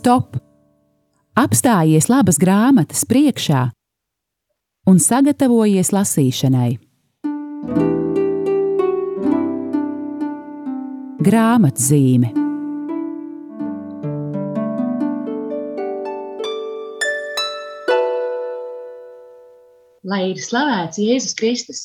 Stop! Apstājies labas grāmatas priekšā un sagatavojies lasīšanai. Grāmatzīme Lai ir slavēts Jēzus Kristus,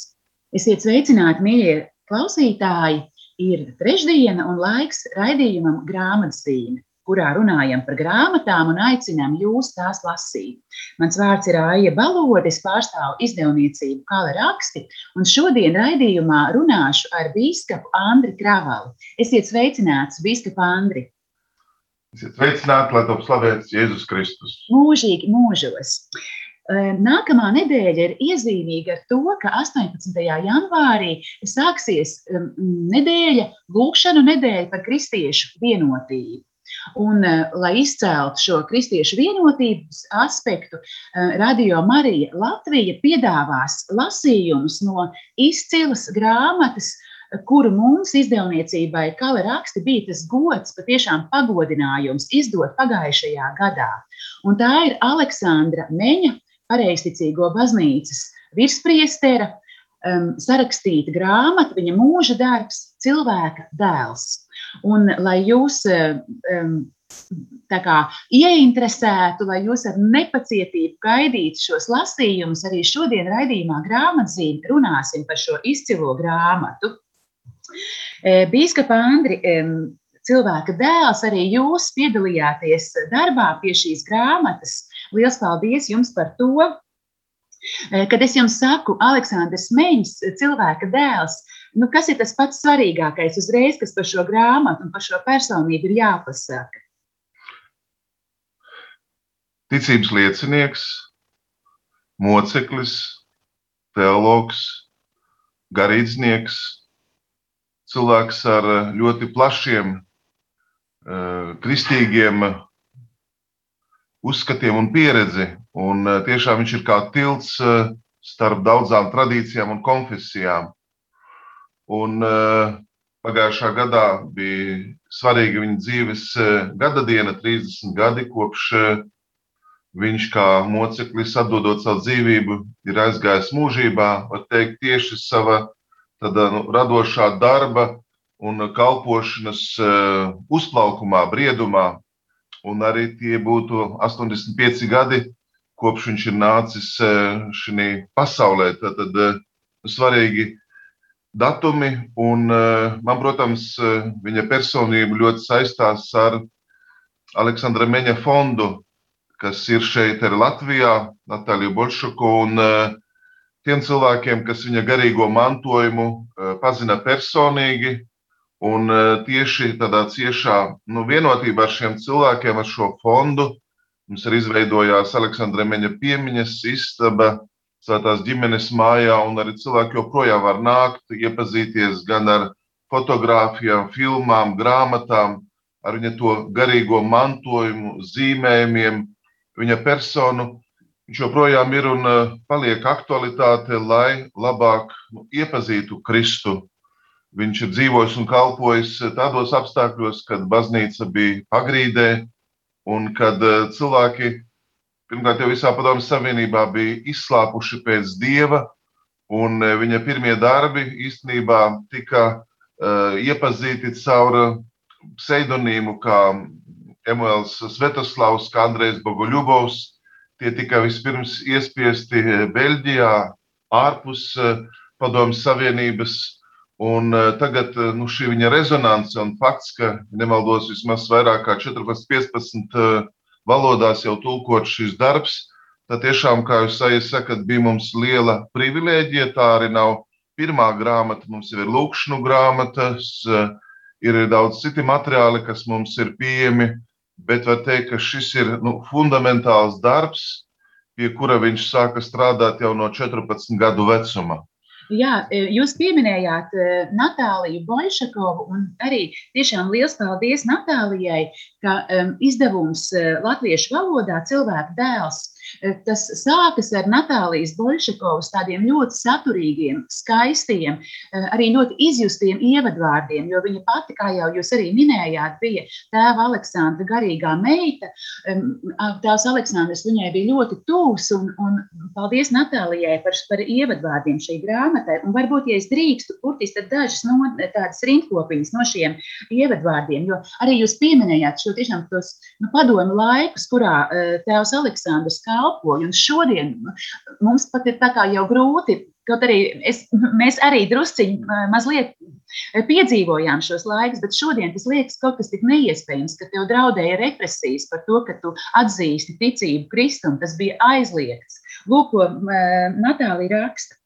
esiet sveicināti, mīļie klausītāji! Ir trešdiena un laiks raidījumam grāmatzīme kurā runājam par grāmatām un aicinām jūs tās lasīt. Mans vārds ir Aija Balode, es pārstāvu izdevniecību Kala raksti, un šodien raidījumā runāšu ar bīskapu Andri Kravalu. Esiet sveicināts, bīskapa Andri! Esiet sveicināti, lai top slavēts Jēzus Kristus! Mūžīgi mūžos! Nākamā nedēļa ir iezīmīga ar to, ka 18. janvārī sāksies nedēļa, lūkšanu nedēļa par kristiešu vienotību. Un, eh, lai izcēltu šo kristiešu vienotības aspektu, eh, Radio Marija Latvija piedāvās lasījumus no izcilas grāmatas, kuru mums izdevniecībai Kala raksti bija tas gods, patiešām pagodinājums izdot pagājušajā gadā. Un tā ir Aleksandra Meņa, pareizticīgo baznīcas virspriestera, um, sarakstīta grāmata, viņa mūža darbs, cilvēka dēls. Un, lai jūs um, kā, ieinteresētu, lai jūs ar nepacietību gaidītu šos lasījumus, arī šodien raidījumā grāmatzīmē runāsim par šo izcilo grāmatu. E, Bīskapa Andri, cilvēka dēls, arī jūs piedalījāties darbā pie šīs grāmatas. Lielas paldies jums par to! E, kad es jums saku, Aleksandrs Meņš, cilvēka dēls, Nu, kas ir tas pats svarīgākais uzreiz, kas par šo grāmatu un par šo personību ir jāpasaka? Ticības liecinieks, moceklis, teologs, garīdznieks, cilvēks ar ļoti plašiem uh, kristīgiem uzskatiem un pieredzi. Un, tiešām viņš ir kā tilts starp daudzām tradīcijām un konfesijām. Un uh, pagājušā gadā bija svarīga viņa dzīves uh, gada diena, 30 gadi kopš uh, viņš kā moceklis, atdodot savu dzīvību, ir aizgājis mūžībā, var teikt, tieši sava tāda, nu, radošā darba un kalpošanas uzplaukumā, briedumā. Un arī tie būtu 85 gadi, kopš viņš ir nācis šajā pasaulē. Tad, tad svarīgi datumi. Un, eh, man, protams, eh, viņa personība ļoti saistās ar Aleksandra Meņa fondu, kas ir šeit arī Latvijā, Natāliju Bolšuku. Un eh, tiem cilvēkiem, kas viņa garīgo mantojumu pazina personīgi. Un tieši tādā ciešā nu, vienotībā ar šiem cilvēkiem, ar šo fondu, mums ir izveidojās Aleksandra Meņa piemiņas istaba, svētās ģimenes mājā, un arī cilvēki joprojām var nākt, iepazīties gan ar fotografijām, filmām, grāmatām, ar viņa to garīgo mantojumu, zīmējumiem, viņa personu. Viņš joprojām ir un eh, paliek aktualitāte, lai labāk nu, iepazītu Kristu. Viņš ir dzīvojis un kalpojis tādos apstākļos, kad baznīca bija pagrīdē, un kad eh, cilvēki pirmkārt jau visā Padomju Savienībā bija izslāpuši pēc dieva, un e, viņa pirmie darbi īstenībā tika uh, iepazīti caur pseidonīmu kā Emuēls Svetoslavs, kā Andrejs Boguļubovs. Tie tika vispirms iespiesti Beļģijā, ārpus Padomju Savienības. Un tagad nu, šī viņa rezonance un fakts, ka nemaldos vismaz vairāk kā 14, 15 valodās jau tulkot šis darbs. Tad tiešām, kā jūs sakat, bija mums liela privilēģija. Tā arī nav pirmā grāmata, mums ir lūkšanu grāmatas, ir daudz citi materiāli, kas mums ir pieejami. Bet var teikt, ka šis ir nu, fundamentāls darbs, pie kura viņš sāka strādāt jau no 14 gadu vecuma. Jā, e, jūs pieminējāt e, Natāliju Boļšakovu, un arī tiešām liels paldies Natālijai, ka um, izdevums e, latviešu valodā cilvēka dēls tas sākas ar Natālijas Bolšakovas tādiem ļoti saturīgiem, skaistiem, arī ļoti izjustiem ievadvārdiem, jo viņa pati, kā jau jūs arī minējāt, bija tēva Aleksandra garīgā meita. Tēvs Aleksandrs viņai bija ļoti tūs, un, un paldies Natālijai par, par ievadvārdiem šī grāmatai. Un varbūt, ja es drīkstu, kurtis tad dažas no tādas rindkopiņas no šiem ievadvārdiem, jo arī jūs pieminējāt šo tiešām tos nu, padomu laikus, kurā tēvs Aleksandrs kalpoja. Un šodien mums pat ir tā kā jau grūti, kaut arī es, mēs arī drusciņi mazliet piedzīvojām šos laikus, bet šodien tas liekas kaut kas tik neiespējams, ka tev draudēja represijas par to, ka tu atzīsti ticību Kristum. Tas bija aizliegts. Lūk, ko Natālija raksta.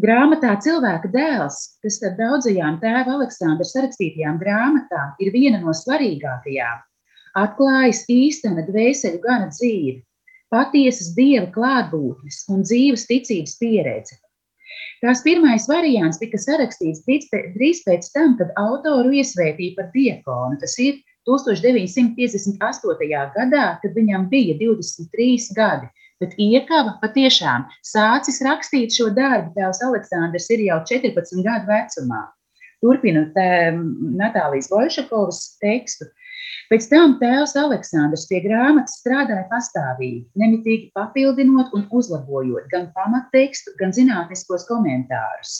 Grāmatā Cilvēka dēls, kas starp daudzajām tēva Aleksandra sarakstītajām grāmatām ir viena no svarīgākajām, atklājas īstena dvēseli gana dzīve, patiesas dieva klātbūtnes un dzīves ticības pieredze. Tās pirmais variants tika sarakstīts drīz pēc tam, kad autoru iesvētīja par diakonu. Tas ir 1958. gadā, kad viņam bija 23 gadi. Bet iekava patiešām sācis rakstīt šo darbu. Tēvs Aleksandrs ir jau 14 gadu vecumā. Turpinot Natālijas Bolšakovas tekstu, Pēc tam tēvs Aleksandrs pie grāmatas strādāja pastāvīgi, nemitīgi papildinot un uzlabojot gan pamattekstu, gan zinātniskos komentārus.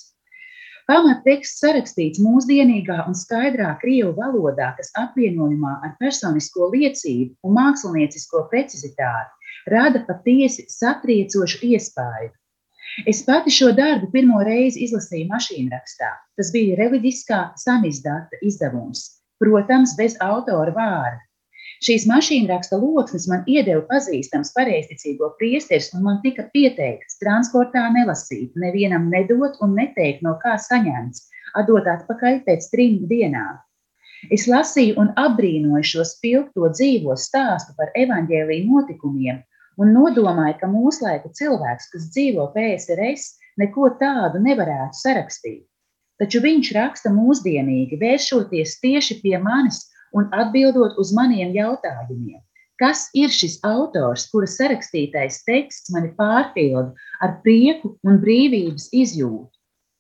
Pamatteksts sarakstīts mūsdienīgā un skaidrā krievu valodā, kas apvienojumā ar personisko liecību un māksliniecisko precizitāti rada patiesi satriecošu iespēju. Es pati šo darbu pirmo reizi izlasīju mašīnrakstā. Tas bija reliģiskā samizdata izdevums, protams, bez autora vārda. Šīs mašīnraksta lokus man iedeva pazīstams pareizticīgo priesteris, un man tika pieteikts transportā nelasīt, nevienam nedot un neteikt, no kā saņemts, atdot atpakaļ pēc trim dienām. Es lasīju un apbrīnoju šo spilgto dzīvo stāstu par evaņģēlīju notikumiem, un nodomāja, ka mūslaiku cilvēks, kas dzīvo PSRS, neko tādu nevarētu sarakstīt. Taču viņš raksta mūsdienīgi, vēršoties tieši pie manis un atbildot uz maniem jautājumiem. Kas ir šis autors, kura sarakstītais teksts mani pārpilda ar prieku un brīvības izjūtu?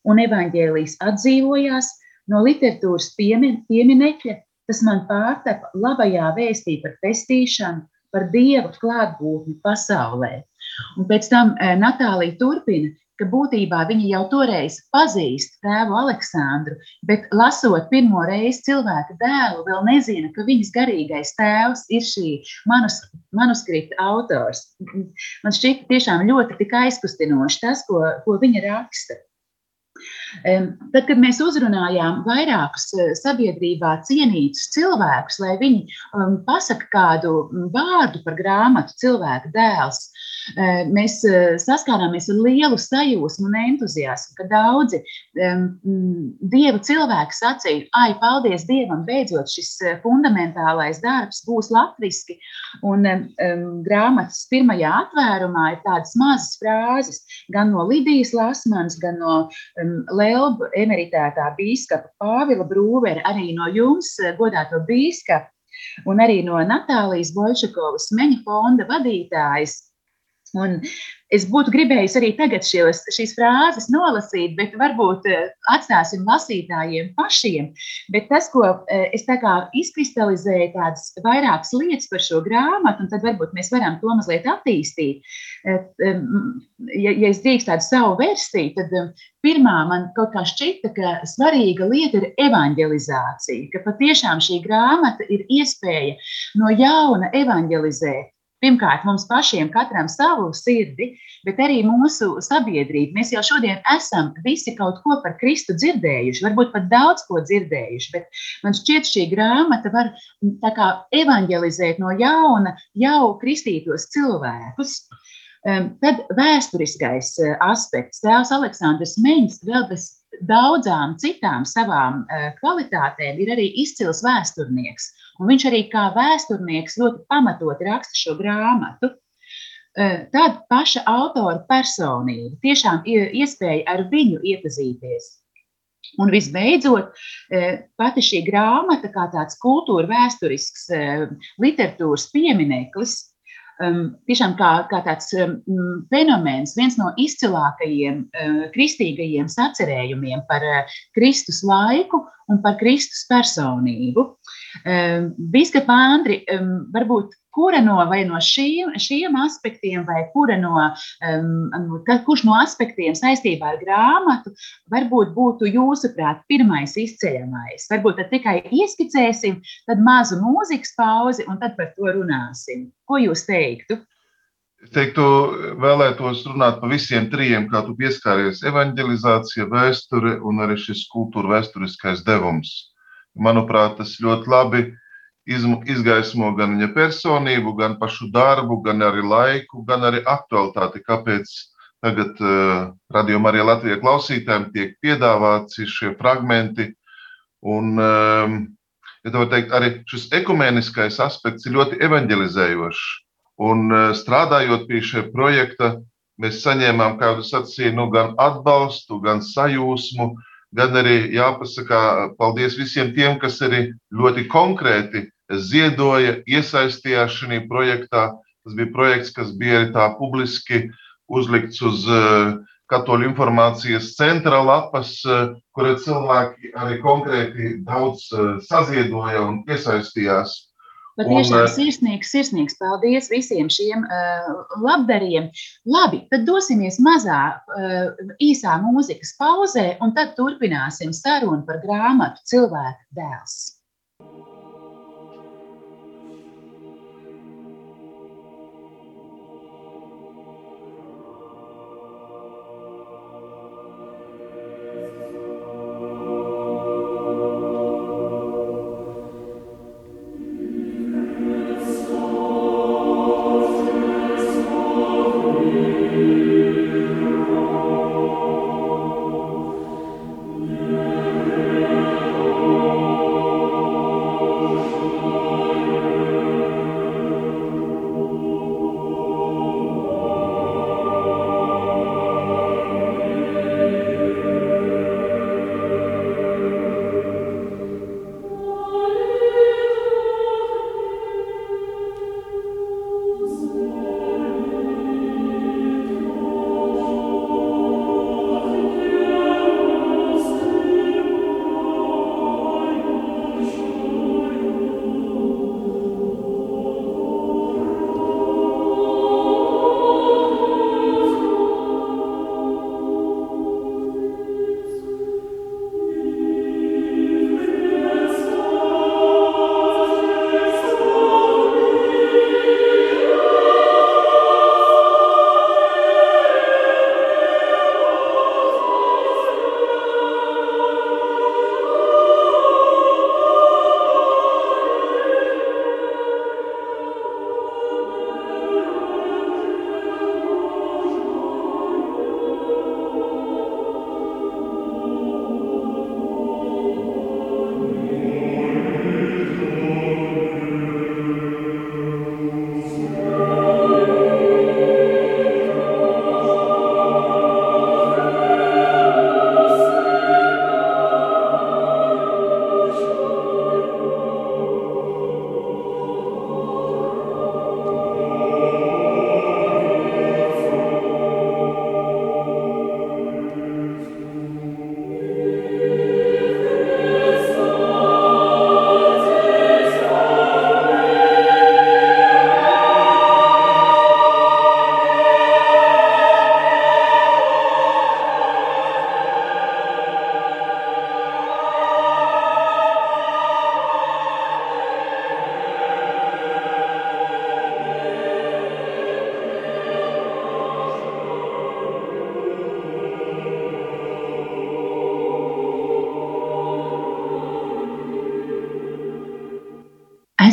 Un evaņģēlijas atdzīvojās no literatūras pieminekļa, tas man pārtapa labajā vēstī par pestīšanu, par Dieva klātbūtni pasaulē. Un pēc tam eh, Natālija turpina, ka būtībā viņa jau toreiz pazīst tēvu Aleksandru, bet lasot pirmo reizi cilvēka dēlu, vēl nezina, ka viņas garīgais tēvs ir šī manus, manuskripta autors. Man šķiet tiešām ļoti aizkustinoši tas, ko, ko viņa raksta. Tad, kad mēs uzrunājām vairākus eh, sabiedrībā cienītus cilvēkus, lai viņi um, pasaka kādu vārdu par grāmatu cilvēka dēls, mēs saskārāmies ar lielu sajūsmu un entuziasmu, ka daudzi um, dieva cilvēki sacīja, ai, paldies Dievam, beidzot šis fundamentālais darbs būs latviski. Un um, grāmatas pirmajā atvērumā ir tādas mazas frāzes gan no Lidijas Lasmanas, gan no um, Lelba emeritētā bīskapa Pāvila Brūvera, arī no jums, godāto bīskapu, un arī no Natālijas Bolšakovas meņa fonda vadītājas Un es būtu gribējis arī tagad šies, šīs frāzes nolasīt, bet varbūt eh, atstāsim lasītājiem pašiem. Bet tas, ko eh, es tā kā izkristalizēju, tādas vairākas lietas par šo grāmatu, un tad varbūt mēs varam to mazliet attīstīt. Ja, ja es drīkstu tādu savu versiju, tad pirmā man kaut kā šķita, ka svarīga lieta ir evanģelizācija, ka patiešām šī grāmata ir iespēja no jauna evanģelizēt Pirmkārt, mums pašiem katram savu sirdi, bet arī mūsu sabiedrība. Mēs jau šodien esam visi kaut ko par Kristu dzirdējuši, varbūt pat daudz ko dzirdējuši, bet man šķiet, šī grāmata var kā, evanģelizēt no jauna jau kristītos cilvēkus. Tad vēsturiskais eh, aspekts. Tēvs Aleksandrs Meņš vēl bez daudzām citām savām eh, kvalitātēm ir arī izcils vēsturnieks. Un viņš arī kā vēsturnieks ļoti pamatot raksta šo grāmatu. Tad paša autora personība, tiešām iespēja ar viņu iepazīties. Un visbeidzot, pati šī grāmata, kā tāds kultūra vēsturisks literatūras piemineklis, um, tiešām kā, kā tāds um, fenomens, viens no izcilākajiem kristīgajiem sacerējumiem par Kristus laiku un par Kristus personību. Um, Biskupa Andri, um, varbūt kura no, no šiem, šiem aspektiem, vai kura no, um, kurš no aspektiem saistībā ar grāmatu, varbūt būtu jūsuprāt pirmais izceļamais? Varbūt tad tikai ieskicēsim, tad mazu mūzikas pauzi un tad par to runāsim. Ko jūs teiktu? Teiktu, vēlētos runāt par visiem trijiem, kā tu pieskāries - evanģelizācija, vēsture un arī šis kultūra vēsturiskais devums. Manuprāt, tas ļoti labi izgaismo gan viņa personību, gan pašu darbu, gan arī laiku, gan arī aktualitāti, kāpēc tagad uh, radījumā arī Latvijas klausītājiem tiek piedāvāti šie fragmenti. Un, um, ja tā var teikt, arī šis ekumeniskais aspekts ir ļoti evanģelizējošs. Un uh, strādājot pie šī projekta, mēs saņēmām, kā jau sacīju, nu, gan atbalstu, gan sajūsmu, gan arī jāpasaka paldies visiem tiem, kas arī ļoti konkrēti ziedoja, iesaistījās šajā projektā. Tas bija projekts, kas bija arī tā publiski uzlikts uz uh, Katoļu informācijas centra lapas, uh, kura cilvēki arī konkrēti daudz uh, saziedoja un iesaistījās. Patiešām sirsnīgs, sirsnīgs paldies visiem šiem uh, labdariem. Labi, tad dosimies mazā, uh, īsā mūzikas pauzē, un tad turpināsim sarunu par grāmatu Cilvēka dēls.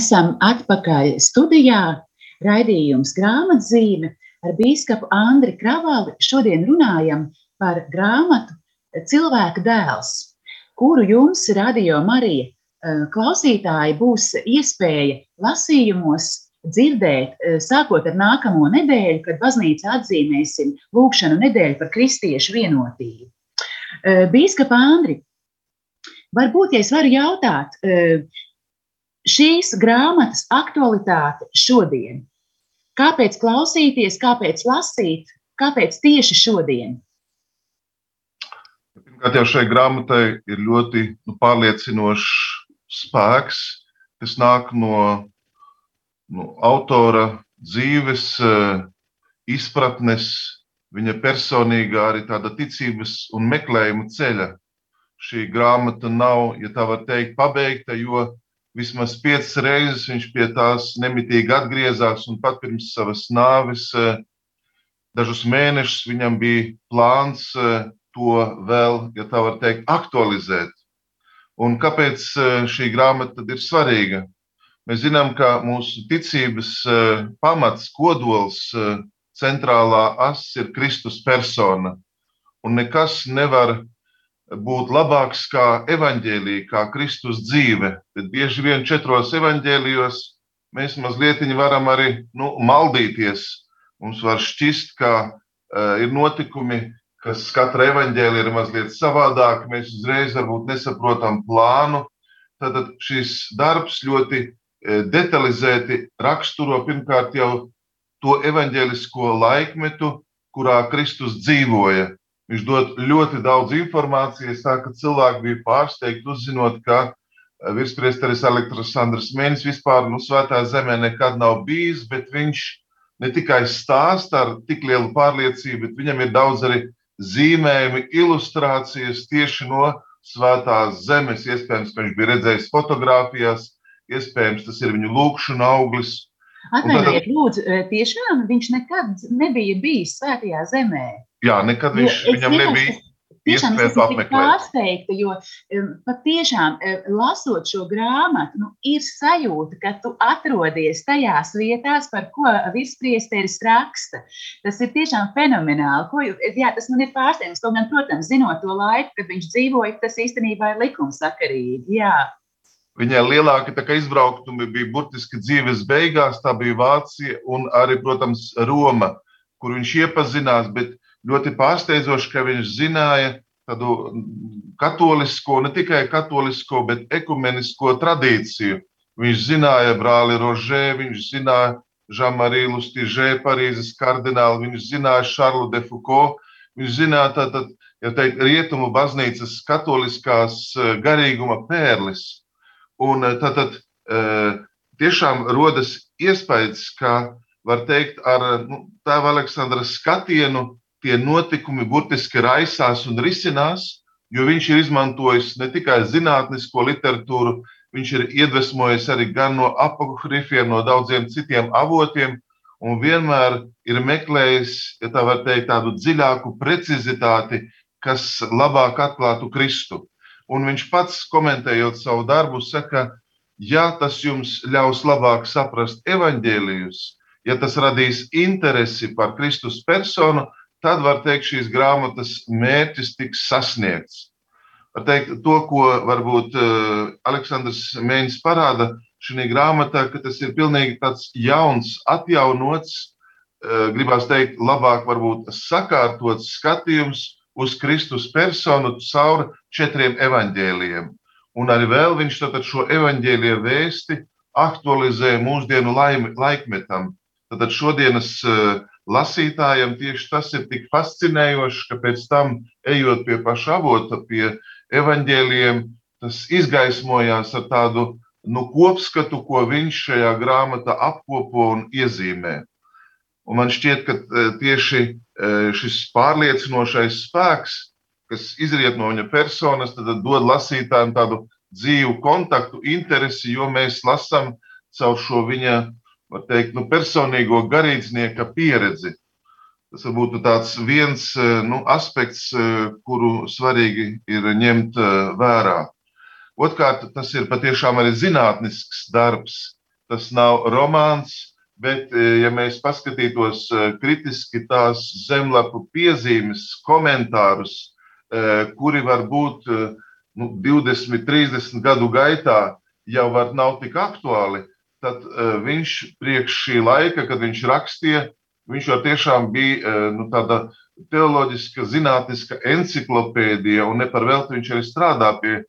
Esam atpakaļ studijā. Raidījums grāmatzīme ar biskupu Andri Kravali. Šodien runājam par grāmatu Cilvēka dēls, kuru jums, Radio Marija eh, klausītāji, būs iespēja lasījumos dzirdēt, eh, sākot ar nākamo nedēļu, kad baznīca atzīmēsim lūkšanu nedēļu par kristiešu vienotību. Eh, Bīskapa Andri, varbūt, ja es varu jautāt, šīs grāmatas aktualitāte šodien. Kāpēc klausīties, kāpēc lasīt, kāpēc tieši šodien? Pirmkārt, jau šai grāmatai ir ļoti nu, pārliecinošs spēks, kas nāk no, no autora dzīves, eh, izpratnes, viņa personīgā arī tāda ticības un meklējuma ceļa. Šī grāmata nav, ja tā var teikt, pabeigta, jo vismaz piecas reizes viņš pie tās nemitīgi atgriezās un pat pirms savas nāves eh, dažus mēnešus viņam bija plāns eh, to vēl, ja tā var teikt, aktualizēt. Un kāpēc šī grāmata ir svarīga? Mēs zinām, ka mūsu ticības eh, pamats, kodols, eh, centrālā asa ir Kristus persona. Un nekas nevar būt labāks kā evaņģēlīja, kā Kristus dzīve. Bet bieži vien četros evaņģēlijos mēs mazliet varam arī nu, maldīties. Mums var šķist, ka uh, ir notikumi, kas katra evaņģēlija ir mazliet savādāk. Mēs uzreiz varbūt nesaprotam plānu. Tad šis darbs ļoti E, detalizēti raksturo pirmkārt jau to evaņģēlisko laikmetu, kurā Kristus dzīvoja. Viņš dod ļoti daudz informācijas, tā ka cilvēki bija pārsteigti uzzinot, ka e, virspriesteris Aleksandrs Mēnesis vispār nu, svētā zemē nekad nav bijis, bet viņš ne tikai stāsta ar tik lielu pārliecību, bet viņam ir daudz arī zīmējumi, ilustrācijas tieši no svētās zemes. Iespējams, ka viņš bija redzējis fotografijās, iespējams tas ir viņu lūkšana auglis. Atvainojiet, tad... lūdzu, e, tiešām viņš nekad nebija bijis svētajā zemē. Jā, nekad viņš, jo viņam nebija. Tiešām es esmu pārsteigta, jo e, patiešām e, lasot šo grāmatu, nu, ir sajūta, ka tu atrodies tajās vietās, par ko vispriesteris raksta. Tas ir tiešām fenomenāli. Ko, jā, tas man ir pārsteigums. Kaut gan, protams, zinot to laiku, kad viņš dzīvoja, tas īstenībā ir likumsakarīgi. Jā. Viņai lielākie izbraukumi bija burtiski dzīves beigās. Tā bija Vācija un arī, protams, Roma, kur viņš iepazinās. Bet ļoti pārsteidzoši, ka viņš zināja tādu katolisko, ne tikai katolisko, bet ekumenisko tradīciju. Viņš zināja brāli Rožē, viņš zināja Žamariju Lustižē, Parīzes kardinālu, viņš zināja Šarlu de Foucault, viņš zināja tātad, ja teikt, rietumu baznīcas katoliskās eh, garīguma pērlis. Un tātad eh, eh, tiešām rodas iespējas, ka var teikt, ar nu, tēva Aleksandra skatienu tie notikumi burtiski raisās un risinās, jo viņš ir izmantojis ne tikai zinātnisko literatūru, viņš ir iedvesmojis arī gan no apakrifiem, no daudziem citiem avotiem, un vienmēr ir meklējis, ja tā var teikt, tādu dziļāku precizitāti, kas labāk atklātu Kristu. Un viņš pats, komentējot savu darbu, saka, ja tas jums ļaus labāk saprast evaņģēlijus, ja tas radīs interesi par Kristus personu, tad var teikt, šīs grāmatas mērķis tiks sasniegts. Var teikt, to, ko varbūt uh, Aleksandrs Mēņš parāda šajā grāmatā, ka tas ir pilnīgi tāds jauns, atjaunots, uh, gribās teikt, labāk varbūt sakārtots skatījums uz Kristus personu caur četriem evaņģēliem. Un arī vēl viņš šo evaņģēlīju vēsti aktualizē mūsdienu laikmetam. Tad šodienas eh, lasītājiem tieši tas ir tik fascinējoši, ka pēc tam, ejot pie paša avota, pie evaņģēliem, tas izgaismojās ar tādu nu, kopskatu, ko viņš šajā grāmatā apkopo un iezīmē. Un man šķiet, ka e, tieši e, šis pārliecinošais spēks, kas izriet no viņa personas, dod lasītājiem tādu dzīvu kontaktu, interesi, jo mēs lasām caur šo viņa teikt, nu, personīgo garīdznieka pieredzi. Tas varbūt tāds viens e, nu, aspekts, kuru svarīgi ir ņemt vērā. Otrkārt, tas ir patiešām arī zinātnisks darbs. Tas nav romāns, Bet, ja mēs paskatītos kritiski tās zemlapu piezīmes, komentārus, kuri var būt nu, 20, 30 gadu gaitā, jau var nav tik aktuāli, tad viņš priekš šī laika, kad viņš rakstīja, viņš jau tiešām bija nu, tāda teoloģiska, zinātniska encyklopēdija, un ne par velti viņš arī strādā pie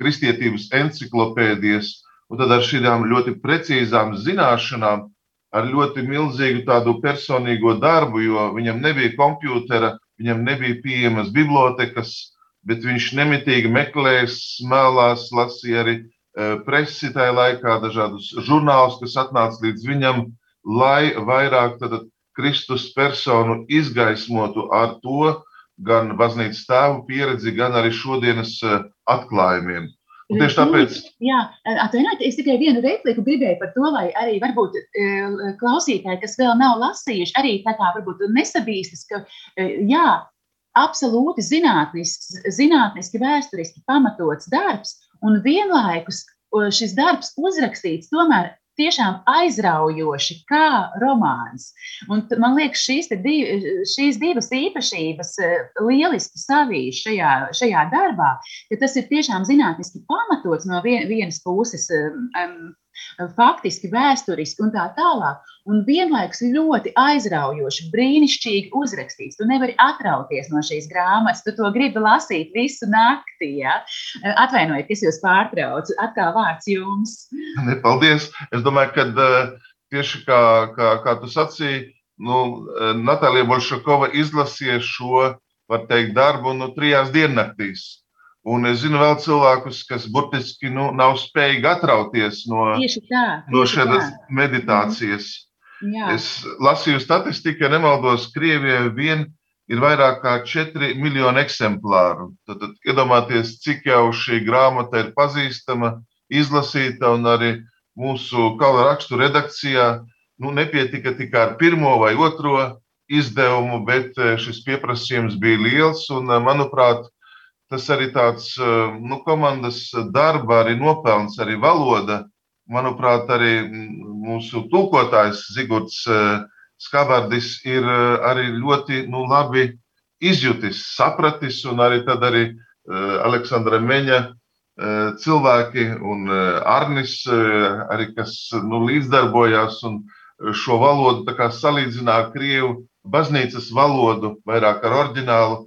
kristietības encyklopēdijas Un tad ar šīm ļoti precīzām zināšanām ar ļoti milzīgu tādu personīgo darbu, jo viņam nebija kompjutera, viņam nebija pieejamas bibliotekas, bet viņš nemitīgi meklēja, smēlās, lasīja arī e, presi tajā laikā, dažādus žurnālus, kas atnāca līdz viņam, lai vairāk tad, Kristus personu izgaismotu ar to gan baznīcas tēvu pieredzi, gan arī šodienas e, atklājumiem. Un tieši tāpēc. Jā, atvainojiet, es tikai vienu repliku gribēju par to, lai arī varbūt klausītāji, kas vēl nav lasījuši, arī tā kā varbūt nesabīstas, ka jā, absolūti zinātnisks, zinātniski, vēsturiski pamatots darbs, un vienlaikus šis darbs uzrakstīts tomēr tiešām aizraujoši, kā romāns. Un man liekas, šīs, div, šīs divas īpašības e, lieliski savīja šajā, šajā darbā, ka tas ir tiešām zinātniski pamatots no vienas puses. Um, faktiski, vēsturiski un tā tālāk. Un vienlaikus ļoti aizraujoši, brīnišķīgi uzrakstīts. Tu nevari atrauties no šīs grāmatas, tu to gribi lasīt visu nakti. Ja? Atvainojiet, ka es jūs pārtraucu. Atkal vārds jums. Ne, paldies! Es domāju, ka eh, tieši kā, kā, kā tu sacīji, nu, eh, Natālija Bolšakova izlasīja šo, teikt, darbu nu, trijās diennaktīs. Un es zinu vēl cilvēkus, kas burtiski nu, nav spējīgi atrauties no, tā, no šādas meditācijas. Mm. Jā. Es lasīju statistiku, ja nemaldos, Krievijai vien ir vairāk kā 4 miljoni eksemplāru. Tad, tad iedomājieties, cik jau šī grāmata ir pazīstama, izlasīta un arī mūsu kala rakstu redakcijā. Nu, nepietika tikai ar pirmo vai otro izdevumu, bet eh, šis pieprasījums bija liels un, eh, manuprāt, tas arī tāds eh, nu, komandas darba, arī nopelns, arī valoda. Manuprāt, arī mūsu tulkotājs Zigorts eh, Skabardis ir eh, arī ļoti nu, labi izjutis, sapratis, un arī tad arī Aleksandra Meņa cilvēki un Arnis, arī, kas nu, līdzdarbojās un šo valodu salīdzināja Krievu baznīcas valodu, vairāk ar oriģinālu.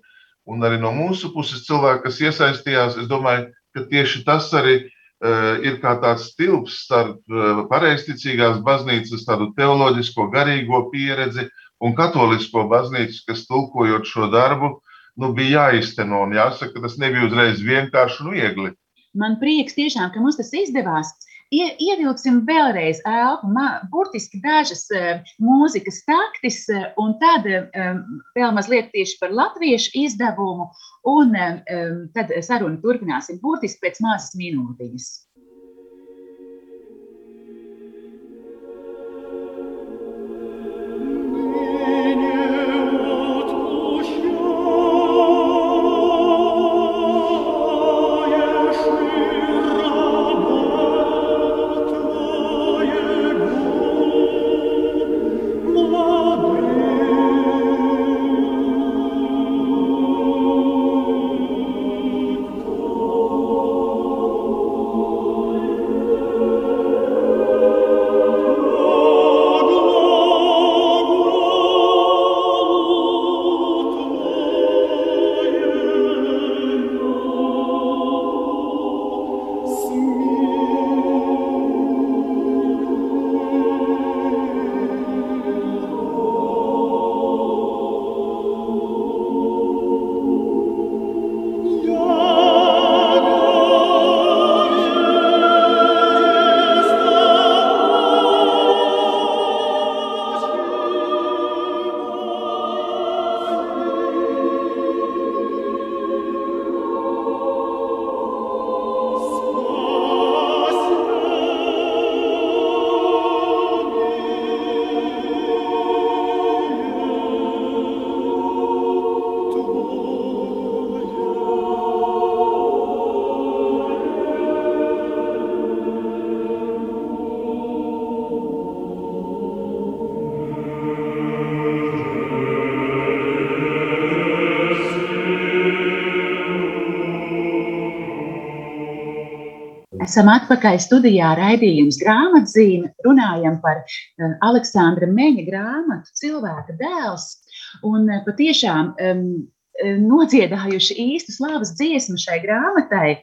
Un arī no mūsu puses cilvēki, kas iesaistījās, es domāju, ka tieši tas arī uh, ir kā tāds tilps starp uh, pareizticīgās baznīcas, tādu teoloģisko, garīgo pieredzi un katolisko baznīcu, kas tulkojot šo darbu, nu, bija jāizteno. Un jāsaka, ka tas nebija uzreiz vienkārši un viegli. Man prieks tiešām, ka mums tas izdevās. Ie, ievilksim vēlreiz elpu, burtiski dažas uh, mūzikas taktis, uh, un tad um, vēl mazliet tieši par latviešu izdevumu, un tad sarunu turpināsim burtiski pēc mazas minūtiņas. Esam atpakaļ studijā raidījums grāmatzīme. Runājam par uh, Aleksandra Meņa grāmatu Cilvēka dēls. Un uh, patiešām um, nodziedājuši īstu slavas dziesmu šai grāmatai.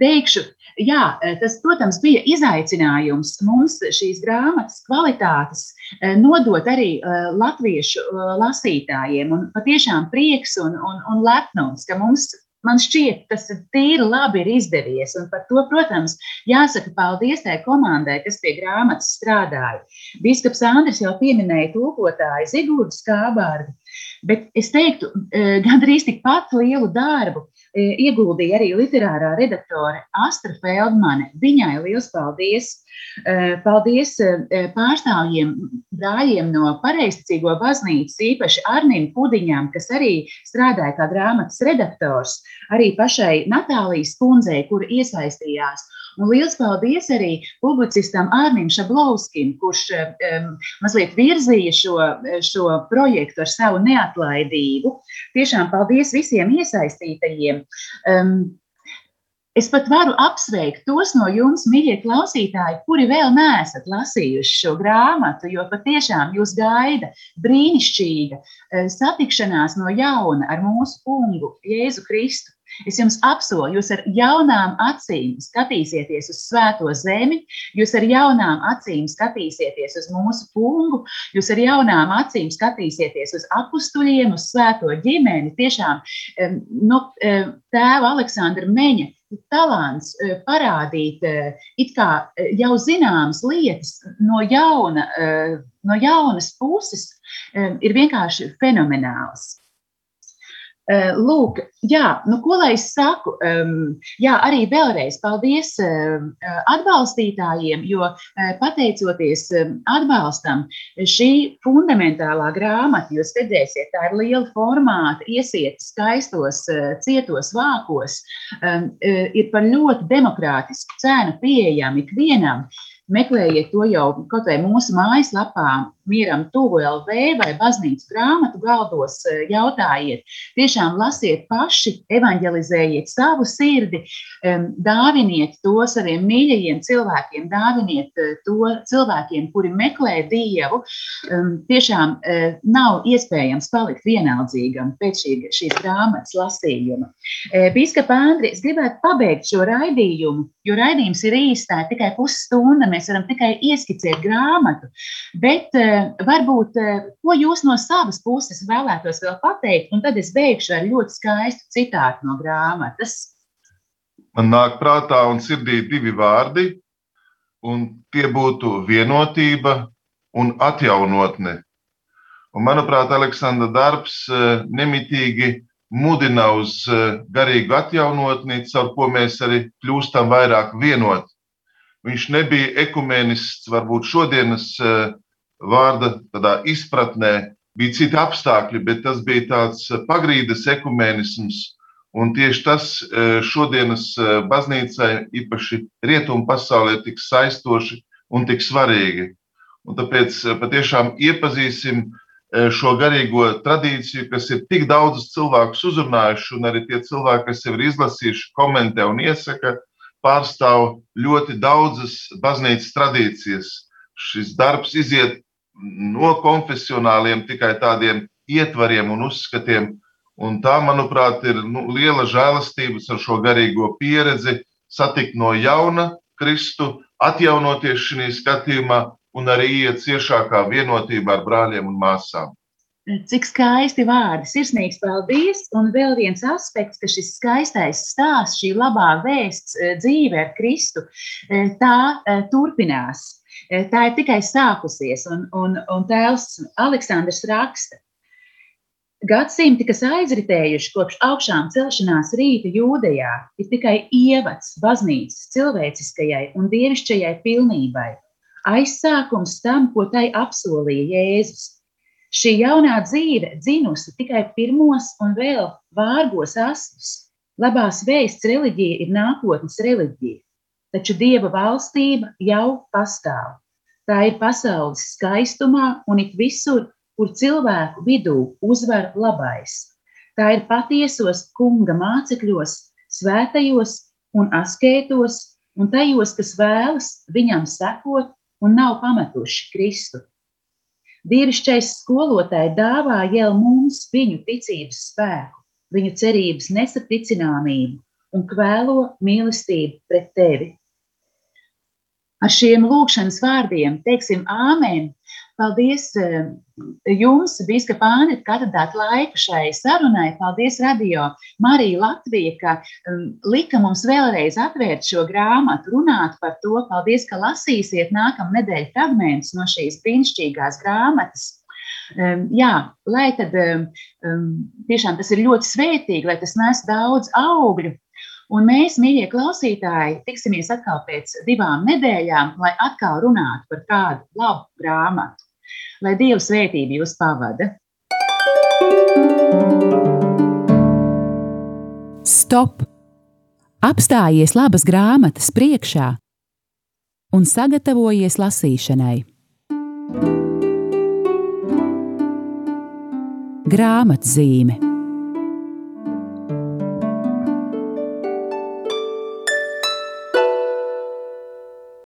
Teikšu, jā, tas, protams, bija izaicinājums mums šīs grāmatas kvalitātes nodot arī latviešu lasītājiem. Un patiešām prieks un, un, un lepnums, ka mums Man šķiet, tas ir tīri labi ir izdevies. Un par to, protams, jāsaka paldies tai komandai, kas pie grāmatas strādāja. Bīskaps Andris jau pieminēja tulkotāju Zigūdu Skābārdu, bet es teiktu, eh, gandrīz tikpat lielu darbu E, ieguldīja arī literārā redaktore Astra Feldmane. Viņai liels paldies! E, paldies e, pārstāvjiem, brāļiem no pareizticīgo baznīcas, īpaši Arnim Pudiņām, kas arī strādāja kā grāmatas redaktors, arī pašai Natālijas kundzei, kura iesaistījās. Un liels paldies arī publicistam Arnim Šablovskim, kurš um, mazliet virzīja šo, šo projektu ar savu neatlaidību. Tiešām paldies visiem iesaistītajiem. Um, Es pat varu apsveikt tos no jums, mīļie klausītāji, kuri vēl neesat lasījuši šo grāmatu, jo patiešām jūs gaida brīnišķīga satikšanās no jauna ar mūsu kungu Jēzu Kristu. Es jums apsolu, jūs ar jaunām acīm skatīsieties uz svēto zemi, jūs ar jaunām acīm skatīsieties uz mūsu kungu, jūs ar jaunām acīm skatīsieties uz apstuļiem, uz svēto ģimeni. Tiešām no tēva Aleksandra Meņa talants parādīt it kā jau zināmas lietas no, jauna, no jaunas puses ir vienkārši fenomenāls. Eh, lūk, jā, nu, ko lai es saku? Jā, arī vēlreiz paldies atbalstītājiem, jo eh, pateicoties atbalstam, šī fundamentālā grāmata, jūs redzēsiet, tā ir liela formāta, iesiet skaistos, eh, cietos vākos, ir par ļoti demokrātisku cenu pieejama ikvienam. Meklējiet to jau kaut vai mūsu mājaslapā, mieram, tuvu LV vai baznīcas grāmatu galdos, e, jautājiet. Tiešām lasiet paši, evanģelizējiet savu sirdi, dāviniet to saviem mīļajiem cilvēkiem, dāviniet e, to cilvēkiem, kuri meklē Dievu. Tiešām e, nav iespējams palikt vienaldzīgam pēc šī, šīs grāmatas lasījuma. Bīskapa Andri, es gribētu pabeigt šo raidījumu, jo raidījums ir īsts, tā ir tikai pusstunda mēs varam tikai ieskicēt grāmatu, bet eh, varbūt eh, ko jūs no savas puses vēlētos vēl pateikt, un tad es beigšu ar ļoti skaistu citātu no grāmatas. Man nāk prātā un sirdī divi vārdi, un tie būtu vienotība un atjaunotne. Un, manuprāt, Aleksandra darbs eh, nemitīgi mudina uz garīgu atjaunotni, caur ko mēs arī kļūstam vairāk vienoti. Viņš nebija ekumēnists, varbūt šodienas eh, vārda izpratnē, bija citi apstākļi, bet tas bija tāds eh, pagrīdes ekumēnisms. Un tieši tas eh, šodienas baznīcai, īpaši rietumu pasaulē, ir tik saistoši un tik svarīgi. Un tāpēc patiešām iepazīsim šo garīgo tradīciju, kas ir tik daudzus cilvēkus uzrunājuši, un arī tie cilvēki, kas jau ir izlasījuši, komentē un iesaka, pārstāv ļoti daudzas baznīcas tradīcijas. Šis darbs iziet no konfesionāliem tikai tādiem ietvariem un uzskatiem. Un tā, manuprāt, ir nu, liela žēlastība ar šo garīgo pieredzi, satikt no jauna Kristu, atjaunoties šajā skatījumā un arī iet ciešākā vienotībā ar brāļiem un māsām. Cik skaisti vārdi, sirsnīgs paldies! Un vēl viens aspekts, ka šis skaistais stāsts, šī labā vēsts eh, dzīve ar Kristu, eh, tā eh, turpinās. Tā ir tikai sākusies, un, un, un tēls Aleksandrs raksta. Gadsimti, kas aizritējuši kopš augšām celšanās rīta jūdejā, ir tikai ievads baznīcas cilvēciskajai un dievišķajai pilnībai, aizsākums tam, ko tai apsolīja Jēzus Šī jaunā dzīve dzinusi tikai pirmos un vēl vārgos astus. Labās vēsts reliģija ir nākotnes reliģija, taču dieva valstība jau pastāv. Tā ir pasaules skaistumā un ik visur, kur cilvēku vidū uzvar labais. Tā ir patiesos kunga mācekļos, svētajos un askētos, un tajos, kas vēlas viņam sekot un nav pametuši Kristu. Dievišķais skolotāji dāvā jau mums viņu ticības spēku, viņu cerības nesaticināmību un kvēlo mīlestību pret tevi. Ar šiem lūkšanas vārdiem teiksim āmēn. Paldies eh, jums, Bīskapa Āne, ka atradāt laiku šai sarunai. Paldies Radio Marija Latvija, ka um, lika mums vēlreiz atvērt šo grāmatu, runāt par to. Paldies, ka lasīsiet nākamā nedēļa fragmentus no šīs brīnišķīgās grāmatas. Um, jā, lai tad um, tiešām tas ir ļoti svētīgi, lai tas nes daudz augļu Un mēs, mīļie klausītāji, tiksimies atkal pēc divām nedēļām, lai atkal runātu par kādu labu grāmatu. Lai Dieva svētība jūs pavada! Stop! Apstājies labas grāmatas priekšā un sagatavojies lasīšanai. Grāmatzīme